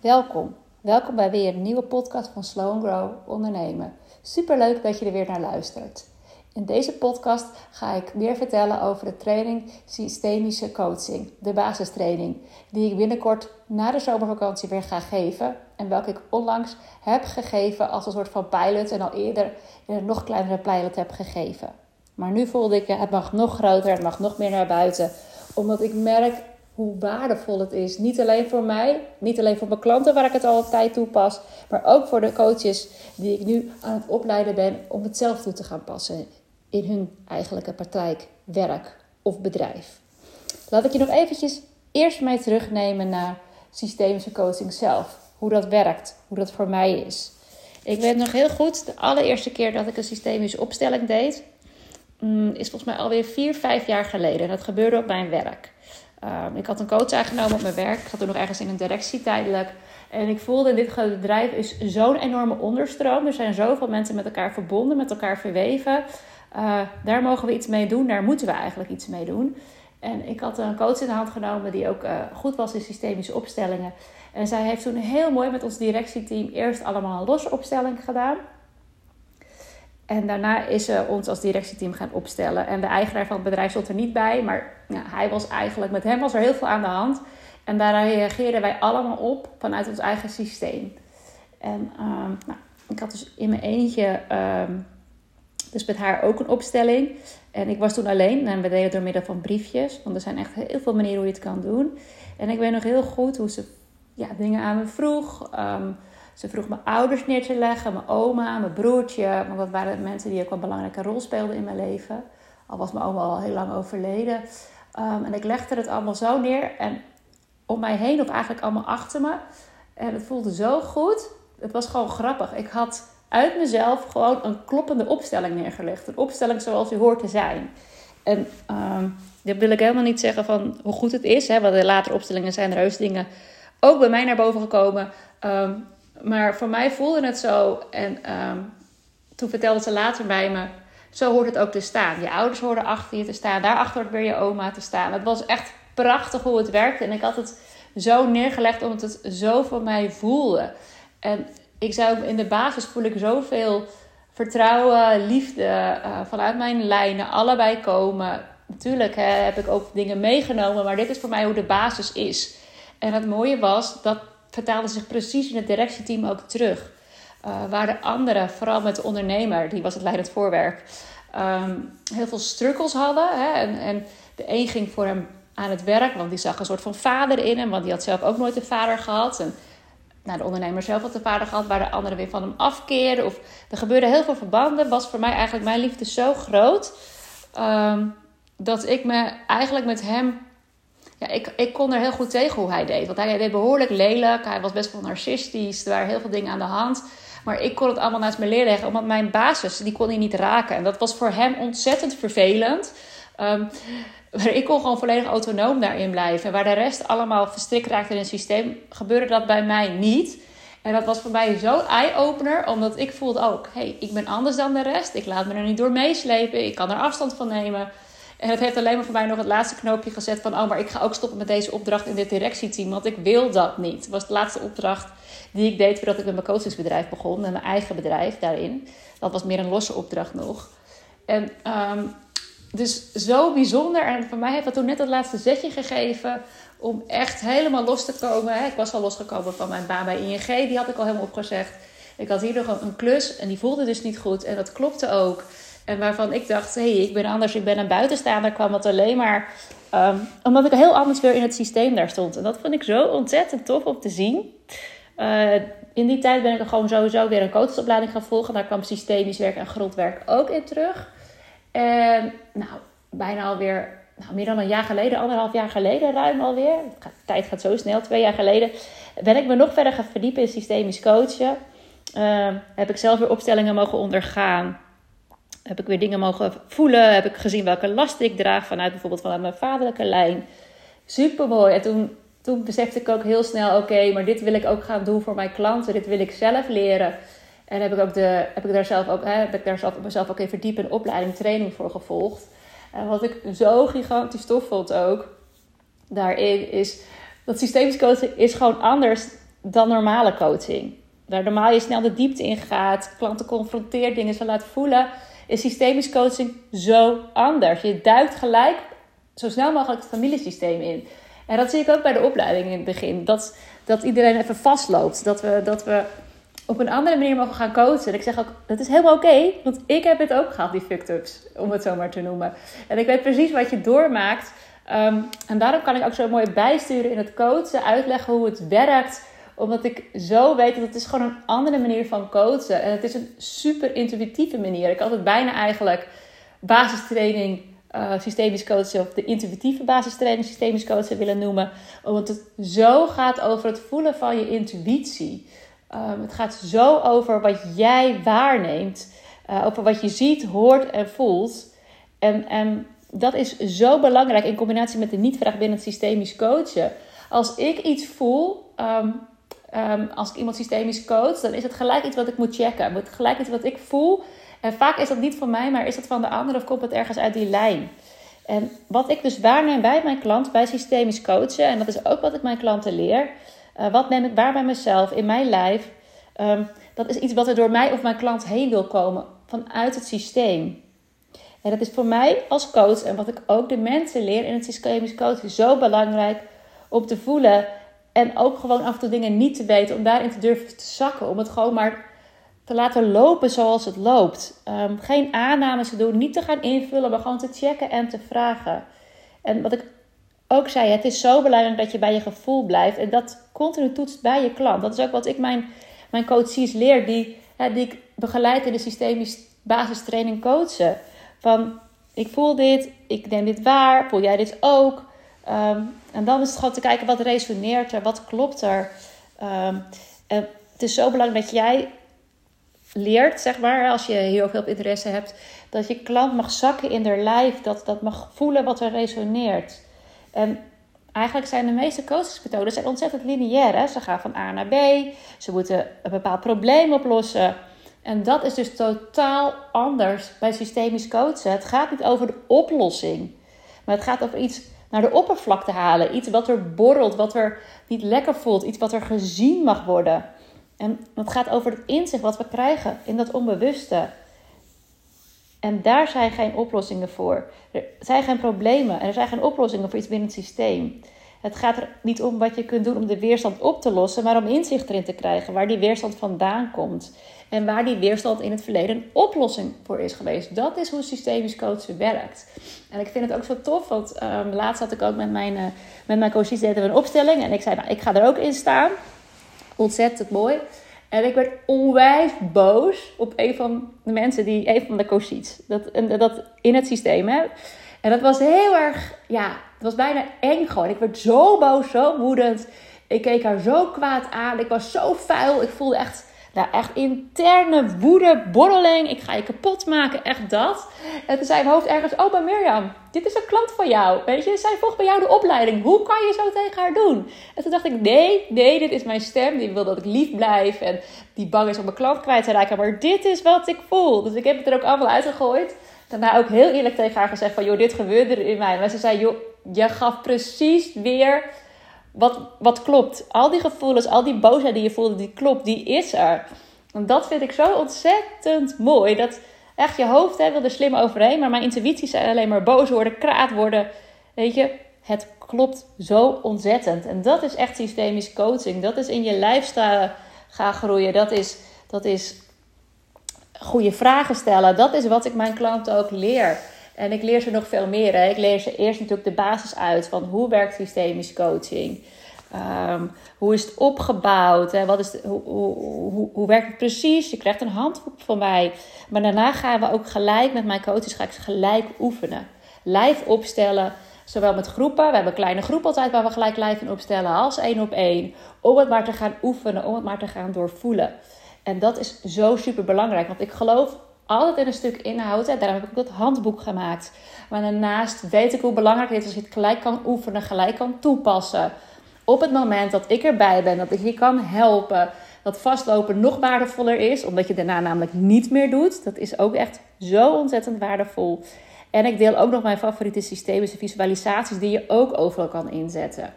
Welkom. Welkom bij weer een nieuwe podcast van Slow Grow Ondernemen. Super leuk dat je er weer naar luistert. In deze podcast ga ik meer vertellen over de training Systemische Coaching, de basistraining, die ik binnenkort na de zomervakantie weer ga geven en welke ik onlangs heb gegeven als een soort van pilot en al eerder in een nog kleinere pilot heb gegeven. Maar nu voelde ik, het mag nog groter, het mag nog meer naar buiten, omdat ik merk hoe waardevol het is. Niet alleen voor mij, niet alleen voor mijn klanten waar ik het al tijd toepas, maar ook voor de coaches die ik nu aan het opleiden ben om het zelf toe te gaan passen in hun eigenlijke praktijk, werk of bedrijf. Laat ik je nog eventjes eerst mee terugnemen naar systemische coaching zelf. Hoe dat werkt, hoe dat voor mij is. Ik weet nog heel goed, de allereerste keer dat ik een systemische opstelling deed, mm, is volgens mij alweer vier, vijf jaar geleden. En dat gebeurde op mijn werk. Ehm, ik had een coach aangenomen op mijn werk. Ik zat toen nog ergens in een directie tijdelijk. En ik voelde dit bedrijf is zo'n enorme onderstroom. Er zijn zoveel mensen met elkaar verbonden, met elkaar verweven. Uh, daar mogen we iets mee doen, daar moeten we eigenlijk iets mee doen. En ik had een coach in de hand genomen die ook uh, goed was in systemische opstellingen. En zij heeft toen heel mooi met ons directieteam eerst allemaal een losse opstelling gedaan. En daarna is ze ons als directieteam gaan opstellen. En de eigenaar van het bedrijf stond er niet bij, maar ja, hij was eigenlijk, met hem was er heel veel aan de hand. En daar reageerden wij allemaal op vanuit ons eigen systeem. En um, nou, ik had dus in mijn eentje, um, dus met haar ook een opstelling. En ik was toen alleen en we deden het door middel van briefjes. Want er zijn echt heel veel manieren hoe je het kan doen. En ik weet nog heel goed hoe ze ja, dingen aan me vroeg. Um, ze vroeg mijn ouders neer te leggen, mijn oma, mijn broertje. Want dat waren mensen die ook een belangrijke rol speelden in mijn leven. Al was mijn oma al heel lang overleden. Um, en ik legde het allemaal zo neer. En om mij heen, of eigenlijk allemaal achter me. En het voelde zo goed. Het was gewoon grappig. Ik had uit mezelf gewoon een kloppende opstelling neergelegd. Een opstelling zoals u hoort te zijn. En um, dat wil ik helemaal niet zeggen van hoe goed het is. Hè, want de latere opstellingen zijn er heus dingen ook bij mij naar boven gekomen. Um, maar voor mij voelde het zo. En um, toen vertelde ze later bij me: zo hoort het ook te staan. Je ouders hoorden achter je te staan. Daarachter hoort weer je oma te staan. Het was echt prachtig hoe het werkte. En ik had het zo neergelegd omdat het zo voor mij voelde. En ik zou in de basis voel ik zoveel vertrouwen, liefde uh, vanuit mijn lijnen allebei komen. Natuurlijk heb ik ook dingen meegenomen, maar dit is voor mij hoe de basis is. En het mooie was, dat vertaalde zich precies in het directieteam ook terug. Uh, waar de anderen, vooral met de ondernemer, die was het leidend voorwerk, um, heel veel struggles hadden. Hè? En, en de een ging voor hem aan het werk, want die zag een soort van vader in hem, want die had zelf ook nooit een vader gehad. En nou, de ondernemer zelf had een vader gehad, waar de anderen weer van hem afkeerden. Of er gebeurde heel veel verbanden. Was voor mij eigenlijk mijn liefde zo groot um, dat ik me eigenlijk met hem ja, ik, ik kon er heel goed tegen hoe hij deed. Want hij deed behoorlijk lelijk. Hij was best wel narcistisch. Er waren heel veel dingen aan de hand. Maar ik kon het allemaal naast me leggen. Omdat mijn basis, die kon hij niet raken. En dat was voor hem ontzettend vervelend. Um, ik kon gewoon volledig autonoom daarin blijven. En waar de rest allemaal verstrikt raakte in het systeem, gebeurde dat bij mij niet. En dat was voor mij zo'n eye-opener, omdat ik voelde ook, hé, hey, ik ben anders dan de rest. Ik laat me er niet door meeslepen. Ik kan er afstand van nemen. En het heeft alleen maar voor mij nog het laatste knoopje gezet van... oh, maar ik ga ook stoppen met deze opdracht in dit directieteam... want ik wil dat niet. Het was de laatste opdracht die ik deed voordat ik met mijn coachingsbedrijf begon... met mijn eigen bedrijf daarin. Dat was meer een losse opdracht nog. En um, dus zo bijzonder. En voor mij heeft dat toen net het laatste zetje gegeven... om echt helemaal los te komen. Ik was al losgekomen van mijn baan bij ING. Die had ik al helemaal opgezegd. Ik had hier nog een klus en die voelde dus niet goed. En dat klopte ook... En waarvan ik dacht, hé, hey, ik ben anders, ik ben een buitenstaander, kwam het alleen maar um, omdat ik heel anders weer in het systeem daar stond. En dat vond ik zo ontzettend tof om te zien. Uh, in die tijd ben ik er gewoon sowieso weer een coachopleiding gaan volgen. Daar kwam systemisch werk en grondwerk ook in terug. En nou, bijna alweer, nou, meer dan een jaar geleden, anderhalf jaar geleden ruim alweer. Tijd gaat zo snel, twee jaar geleden. Ben ik me nog verder gaan verdiepen in systemisch coachen. Uh, heb ik zelf weer opstellingen mogen ondergaan heb ik weer dingen mogen voelen. Heb ik gezien welke last ik draag vanuit bijvoorbeeld vanuit mijn vaderlijke lijn. Super mooi. En toen, toen besefte ik ook heel snel: oké, maar dit wil ik ook gaan doen voor mijn klanten. Dit wil ik zelf leren. En heb ik, ook de, heb ik daar zelf ook, hè, heb ik daar zelf, mezelf ook even diep een opleiding, training voor gevolgd. En wat ik zo gigantisch tof vond ook daarin is dat systemisch coaching is gewoon anders dan normale coaching. Waar normaal je snel de diepte in gaat, klanten confronteert, dingen ze laat voelen, is systemisch coaching zo anders. Je duikt gelijk zo snel mogelijk het familiesysteem in. En dat zie ik ook bij de opleiding in het begin. Dat, dat iedereen even vastloopt. Dat we, dat we op een andere manier mogen gaan coachen. En ik zeg ook, dat is helemaal oké. want ik heb het ook gehad, die fucked-ups. Om het zo maar te noemen. En ik weet precies wat je doormaakt. Ehm, en daarom kan ik ook zo mooi bijsturen in het coachen. Uitleggen hoe het werkt omdat ik zo weet dat het is gewoon een andere manier van coachen. En het is een super intuïtieve manier. Ik had het bijna eigenlijk basistraining uh, systemisch coachen of de intuïtieve basistraining systemisch coachen willen noemen. Omdat het zo gaat over het voelen van je intuïtie. Um, het gaat zo over wat jij waarneemt. Uh, over wat je ziet, hoort en voelt. En, en dat is zo belangrijk in combinatie met de niet-vraag binnen het systemisch coachen. Als ik iets voel, um, um, als ik iemand systemisch coach, dan is het gelijk iets wat ik moet checken. Het gelijk iets wat ik voel. En vaak is dat niet van mij, maar is dat van de ander of komt het ergens uit die lijn. En wat ik dus waarneem bij mijn klant, bij systemisch coachen, en dat is ook wat ik mijn klanten leer. Uh, wat neem ik waar bij mezelf, in mijn lijf? Um, dat is iets wat er door mij of mijn klant heen wil komen, vanuit het systeem. En dat is voor mij als coach en wat ik ook de mensen leer in het systemisch coachen zo belangrijk om te voelen en ook gewoon af en toe dingen niet te weten, om daarin te durven te zakken. Om het gewoon maar te laten lopen zoals het loopt. Ehm, geen aannames te doen, niet te gaan invullen, maar gewoon te checken en te vragen. En wat ik ook zei, het is zo belangrijk dat je bij je gevoel blijft en dat continu toetst bij je klant. Dat is ook wat ik mijn, mijn coaches leer, die, die ik begeleid in de systemisch basistraining coachen. Van, ik voel dit, ik neem dit waar, voel jij dit ook? Ehm, en dan is het gewoon te kijken wat resoneert er, wat klopt er. Ehm, en het is zo belangrijk dat jij leert, zeg maar, als je heel veel interesse hebt, dat je klant mag zakken in haar lijf, dat, dat mag voelen wat er resoneert. En eigenlijk zijn de meeste coachingsmethoden zijn ontzettend lineair. Hè? Ze gaan van A naar B, ze moeten een bepaald probleem oplossen. En dat is dus totaal anders bij systemisch coachen. Het gaat niet over de oplossing, maar het gaat over iets naar de oppervlakte halen. Iets wat er borrelt, wat er niet lekker voelt, iets wat er gezien mag worden. En het gaat over het inzicht wat we krijgen in dat onbewuste. En daar zijn geen oplossingen voor. Er zijn geen problemen en er zijn geen oplossingen voor iets binnen het systeem. Het gaat er niet om wat je kunt doen om de weerstand op te lossen, maar om inzicht erin te krijgen waar die weerstand vandaan komt. En waar die weerstand in het verleden een oplossing voor is geweest. Dat is hoe systemisch coachen werkt. En ik vind het ook zo tof, want um, laatst had ik ook met mijn, uh, met mijn coaches een opstelling. En ik zei, nou, ik ga er ook in staan. Ontzettend mooi. En ik werd onwijs boos op een van de mensen die, een van de coaches, dat, dat in het systeem. Hè. En dat was heel erg, ja, het was bijna eng gewoon. Ik werd zo boos, zo woedend. Ik keek haar zo kwaad aan. Ik was zo vuil. Ik voelde echt nou, echt interne woede, borreling. Ik ga je kapot maken, echt dat. En toen zei mijn hoofd ergens, oh, maar Mirjam, dit is een klant van jou. Weet je, zij volgt bij jou de opleiding. Hoe kan je zo tegen haar doen? En toen dacht ik, nee, nee, dit is mijn stem. Die wil dat ik lief blijf. En die bang is om mijn klant kwijt te raken. Maar dit is wat ik voel. Dus ik heb het er ook allemaal uitgegooid. Daarna ook heel eerlijk tegen haar gezegd van, joh, dit gebeurde er in mij. Maar ze zei, joh, je gaf precies weer wat, wat klopt. Al die gevoelens, al die boosheid die je voelde, die klopt, die is er. En dat vind ik zo ontzettend mooi. Dat echt je hoofd hè, wil er slim overheen, maar mijn intuïtie zijn alleen maar boos worden, kraad worden. Weet je, het klopt zo ontzettend. En dat is echt systemisch coaching. Dat is in je lifestyle gaan groeien. Dat is, dat is goede vragen stellen. Dat is wat ik mijn klanten ook leer. En ik leer ze nog veel meer. Ik leer ze eerst natuurlijk de basis uit van hoe werkt systemisch coaching. Um, hoe is het opgebouwd? Hè? Wat is hoe, hoe, hoe, werkt het precies? Je krijgt een handboek van mij. Maar daarna gaan we ook gelijk met mijn coaches ga ik gelijk oefenen. Live opstellen. Zowel met groepen. We hebben een kleine groep altijd waar we gelijk live in opstellen. Als één op één. Om het maar te gaan oefenen. Om het maar te gaan doorvoelen. En dat is zo super belangrijk. Want ik geloof altijd in een stuk inhoud. En daarom heb ik ook dat handboek gemaakt. Maar daarnaast weet ik hoe belangrijk het is als je het gelijk kan oefenen, gelijk kan toepassen. Op het moment dat ik erbij ben, dat ik je kan helpen, dat vastlopen nog waardevoller is, omdat je daarna namelijk niet meer doet. Dat is ook echt zo ontzettend waardevol. En ik deel ook nog mijn favoriete systemische visualisaties die je ook overal kan inzetten.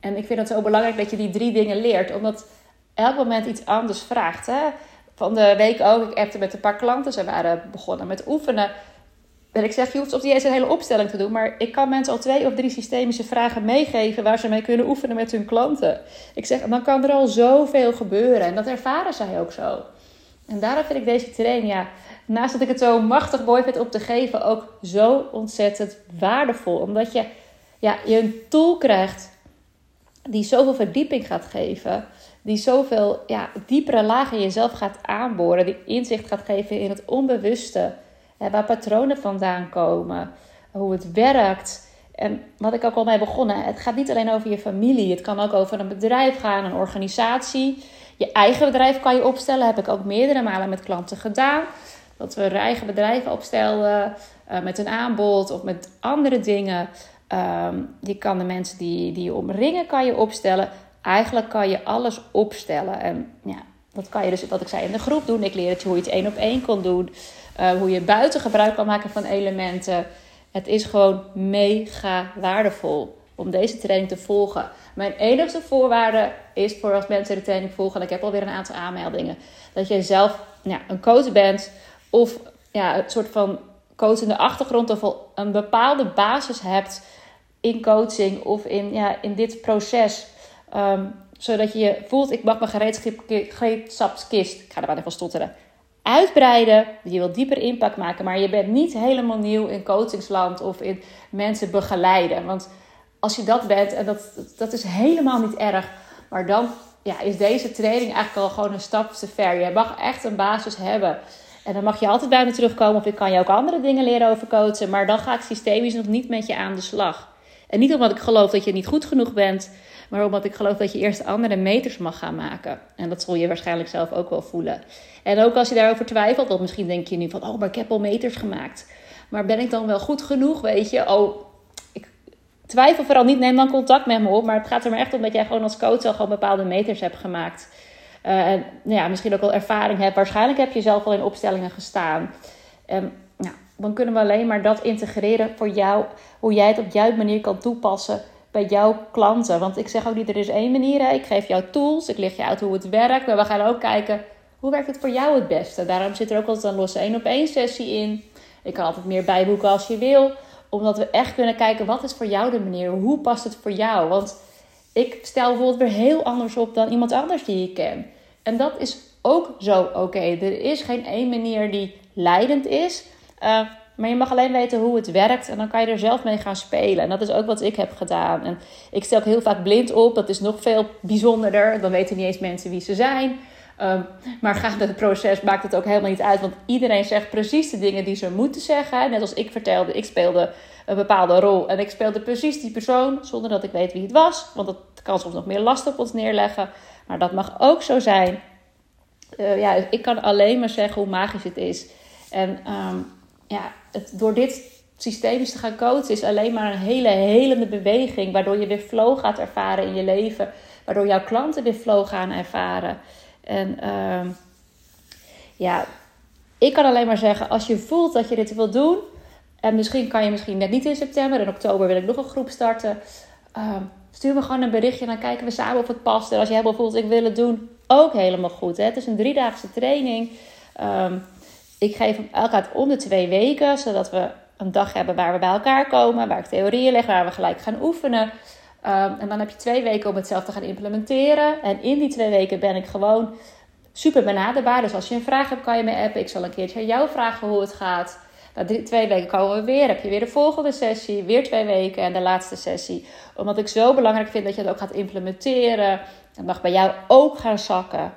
En ik vind het zo belangrijk dat je die drie dingen leert, omdat elk moment iets anders vraagt. Hè? Van de week ook, ik appte met een paar klanten. Ze waren begonnen met oefenen. En ik zeg, je hoeft op niet eens een hele opstelling te doen. Maar ik kan mensen al twee of drie systemische vragen meegeven waar ze mee kunnen oefenen met hun klanten. Ik zeg, dan kan er al zoveel gebeuren. En dat ervaren zij ook zo. En daarom vind ik deze training, ja, naast dat ik het zo machtig mooi vind om te geven, ook zo ontzettend waardevol. Omdat je, ja, je een tool krijgt die zoveel verdieping gaat geven. Die zoveel ja, diepere lagen in jezelf gaat aanboren. Die inzicht gaat geven in het onbewuste. Hè, waar patronen vandaan komen. Hoe het werkt. En wat ik ook al mee begonnen. Het gaat niet alleen over je familie. Het kan ook over een bedrijf gaan. Een organisatie. Je eigen bedrijf kan je opstellen. Heb ik ook meerdere malen met klanten gedaan. Dat we eigen bedrijven opstelden. Uh, met een aanbod of met andere dingen. Um, je kan de mensen die, die je omringen kan je opstellen. Eigenlijk kan je alles opstellen. En ja, dat kan je dus, wat ik zei, in de groep doen. Ik leer het je hoe je het één op één kon doen. Uh, hoe je buiten gebruik kan maken van elementen. Het is gewoon mega waardevol om deze training te volgen. Mijn enigste voorwaarde is voor als mensen de training volgen, en ik heb alweer een aantal aanmeldingen, dat je zelf ja, een coach bent of ja, een soort van coachende achtergrond of een bepaalde basis hebt in coaching of in, ja, in dit proces. Um, zodat je je voelt, ik mag mijn gereedschapskist, ik ga er maar even stotteren, uitbreiden. Je wilt dieper impact maken, maar je bent niet helemaal nieuw in coachingsland of in mensen begeleiden. Want als je dat bent, en dat, dat is helemaal niet erg, maar dan ja, is deze training eigenlijk al gewoon een stap te ver. Je mag echt een basis hebben. En dan mag je altijd bij me terugkomen of ik kan je ook andere dingen leren over coachen. Maar dan ga ik systemisch nog niet met je aan de slag. En niet omdat ik geloof dat je niet goed genoeg bent, maar omdat ik geloof dat je eerst andere meters mag gaan maken. En dat zul je waarschijnlijk zelf ook wel voelen. En ook als je daarover twijfelt, want misschien denk je nu van, oh, maar ik heb al meters gemaakt. Maar ben ik dan wel goed genoeg, weet je? Oh, ik twijfel vooral niet, neem dan contact met me op. Maar het gaat er maar echt om dat jij gewoon als coach al gewoon bepaalde meters hebt gemaakt. Uh, en nou ja, misschien ook al ervaring hebt. Waarschijnlijk heb je zelf al in opstellingen gestaan. Um, dan kunnen we alleen maar dat integreren voor jou, hoe jij het op jouw manier kan toepassen bij jouw klanten. Want ik zeg ook niet, er is één manier. Hè. Ik geef jou tools, ik leg je uit hoe het werkt. Maar we gaan ook kijken, hoe werkt het voor jou het beste? Daarom zit er ook altijd een losse één op één sessie in. Ik kan altijd meer bijboeken als je wil. Omdat we echt kunnen kijken, wat is voor jou de manier? Hoe past het voor jou? Want ik stel bijvoorbeeld weer heel anders op dan iemand anders die ik ken. En dat is ook zo oké. Er is geen één manier die leidend is. Uh, maar je mag alleen weten hoe het werkt en dan kan je er zelf mee gaan spelen. En dat is ook wat ik heb gedaan. En ik stel ook heel vaak blind op. Dat is nog veel bijzonderder. Dan weten niet eens mensen wie ze zijn. Um, maar gaande het proces maakt het ook helemaal niet uit. Want iedereen zegt precies de dingen die ze moeten zeggen. Net als ik vertelde, ik speelde een bepaalde rol. En ik speelde precies die persoon zonder dat ik weet wie het was. Want dat kan soms nog meer last op ons neerleggen. Maar dat mag ook zo zijn. Uh, ja, ik kan alleen maar zeggen hoe magisch het is. En um, ja, het, door dit systemisch te gaan coachen is alleen maar een hele helende beweging. Waardoor je weer flow gaat ervaren in je leven. Waardoor jouw klanten weer flow gaan ervaren. En uh, ja, ik kan alleen maar zeggen, als je voelt dat je dit wil doen. En misschien kan je misschien net niet in september. In oktober wil ik nog een groep starten. Uh, stuur me gewoon een berichtje. Dan kijken we samen of het past. En als helemaal voelt, ik wil het doen. Ook helemaal goed. Hè? Het is een driedaagse training. Um, ik geef hem elke om de twee weken, zodat we een dag hebben waar we bij elkaar komen, waar ik theorieën leg, waar we gelijk gaan oefenen. Um, en dan heb je twee weken om het zelf te gaan implementeren. En in die twee weken ben ik gewoon super benaderbaar. Dus als je een vraag hebt, kan je me appen. Ik zal een keertje aan jou vragen hoe het gaat. Na twee weken komen we weer. Heb je weer de volgende sessie. Weer twee weken en de laatste sessie. Omdat ik zo belangrijk vind dat je het ook gaat implementeren. Het mag bij jou ook gaan zakken.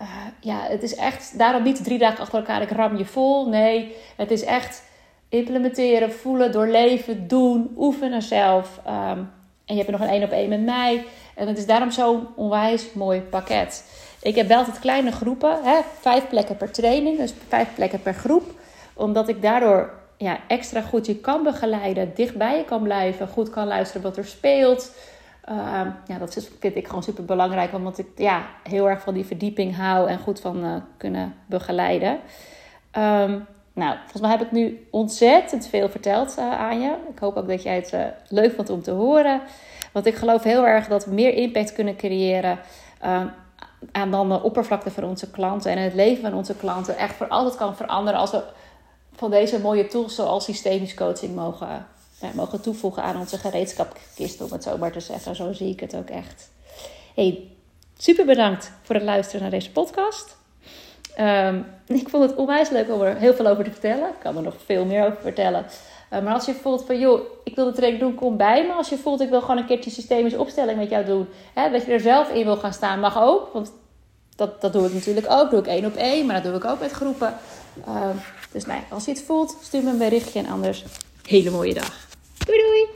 Uh, ja, het is echt, daarom niet drie dagen achter elkaar, ik ram je vol. Nee, het is echt implementeren, voelen, doorleven, doen, oefenen zelf. Um, en je hebt nog een één op één met mij. En het is daarom zo'n onwijs mooi pakket. Ik heb wel altijd kleine groepen, hè, vijf plekken per training, dus vijf plekken per groep. Omdat ik daardoor ja, extra goed je kan begeleiden, dichtbij je kan blijven, goed kan luisteren wat er speelt. Uh, ja, dat vind ik gewoon super belangrijk, omdat ik ja, heel erg van die verdieping hou en goed van uh, kunnen begeleiden. Um, nou, volgens mij heb ik nu ontzettend veel verteld uh, aan je. Ik hoop ook dat jij het uh, leuk vond om te horen. Want ik geloof heel erg dat we meer impact kunnen creëren. Uh, aan dan de oppervlakte van onze klanten en het leven van onze klanten echt voor altijd kan veranderen als we van deze mooie tools zoals systemisch coaching mogen, ja, mogen toevoegen aan onze gereedschapkist, om het zo maar te zeggen. Zo zie ik het ook echt. Hey, super bedankt voor het luisteren naar deze podcast. Ehm, ik vond het onwijs leuk om er heel veel over te vertellen. Ik kan er nog veel meer over vertellen. Uh, maar als je voelt van, joh, ik wil de training doen, kom bij me. Als je voelt, ik wil gewoon een keertje systemische opstelling met jou doen. Hè, dat je er zelf in wil gaan staan, mag ook. Want dat, dat doe ik natuurlijk ook. doe ik één op één, maar dat doe ik ook met groepen. Uh, dus nee, als je het voelt, stuur me een berichtje en anders hele mooie dag. Doei doei!